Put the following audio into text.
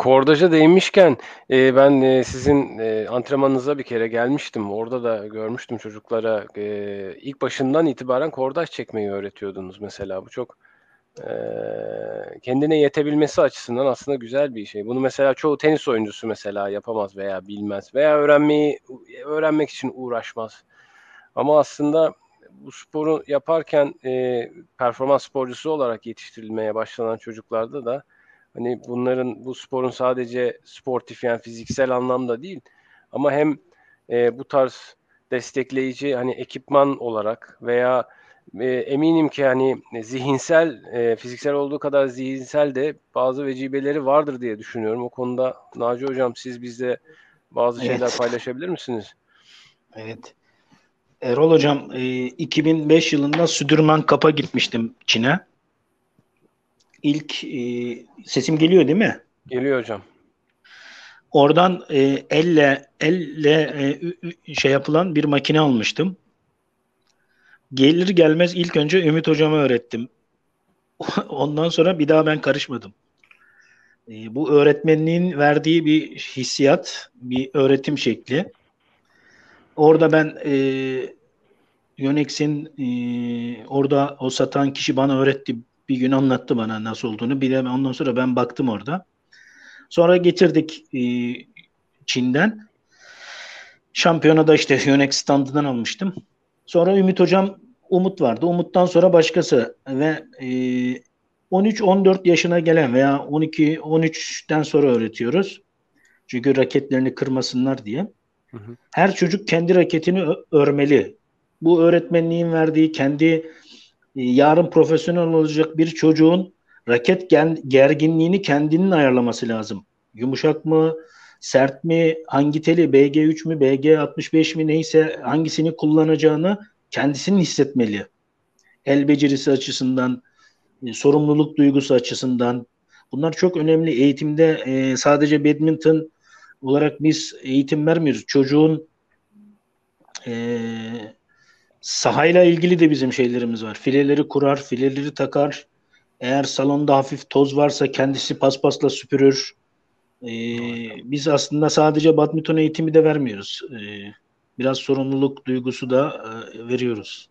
Kordaja değinmişken e, ben e, sizin e, antrenmanınıza bir kere gelmiştim. Orada da görmüştüm çocuklara e, ilk başından itibaren kordaj çekmeyi öğretiyordunuz mesela. Bu çok e, kendine yetebilmesi açısından aslında güzel bir şey. Bunu mesela çoğu tenis oyuncusu mesela yapamaz veya bilmez veya öğrenmeyi öğrenmek için uğraşmaz. Ama aslında bu sporu yaparken e, performans sporcusu olarak yetiştirilmeye başlanan çocuklarda da Hani bunların bu sporun sadece sportif yani fiziksel anlamda değil ama hem e, bu tarz destekleyici hani ekipman olarak veya e, eminim ki hani zihinsel e, fiziksel olduğu kadar zihinsel de bazı vecibeleri vardır diye düşünüyorum. O konuda Naci hocam siz bizde bazı evet. şeyler paylaşabilir misiniz? Evet. Erol hocam e, 2005 yılında Südürman Kap'a gitmiştim Çin'e ilk e, sesim geliyor değil mi? Geliyor hocam. Oradan e, elle elle e, şey yapılan bir makine almıştım. Gelir gelmez ilk önce Ümit hocama öğrettim. Ondan sonra bir daha ben karışmadım. E, bu öğretmenliğin verdiği bir hissiyat, bir öğretim şekli. Orada ben e, Yönex'in e, orada o satan kişi bana öğretti bir gün anlattı bana nasıl olduğunu. De ondan sonra ben baktım orada. Sonra getirdik e, Çin'den. Şampiyonada işte Yonex standından almıştım. Sonra Ümit Hocam Umut vardı. Umut'tan sonra başkası ve e, 13-14 yaşına gelen veya 12-13'ten sonra öğretiyoruz. Çünkü raketlerini kırmasınlar diye. Hı hı. Her çocuk kendi raketini örmeli. Bu öğretmenliğin verdiği kendi yarın profesyonel olacak bir çocuğun raket gerginliğini kendinin ayarlaması lazım. Yumuşak mı, sert mi, hangi teli BG3 mü, BG65 mi neyse hangisini kullanacağını kendisinin hissetmeli. El becerisi açısından, e, sorumluluk duygusu açısından bunlar çok önemli. Eğitimde e, sadece badminton olarak biz eğitim vermiyoruz. Çocuğun e, Sahayla ilgili de bizim şeylerimiz var. Fileleri kurar, fileleri takar. Eğer salonda hafif toz varsa kendisi paspasla süpürür. Ee, biz aslında sadece badminton eğitimi de vermiyoruz. Ee, biraz sorumluluk duygusu da e, veriyoruz.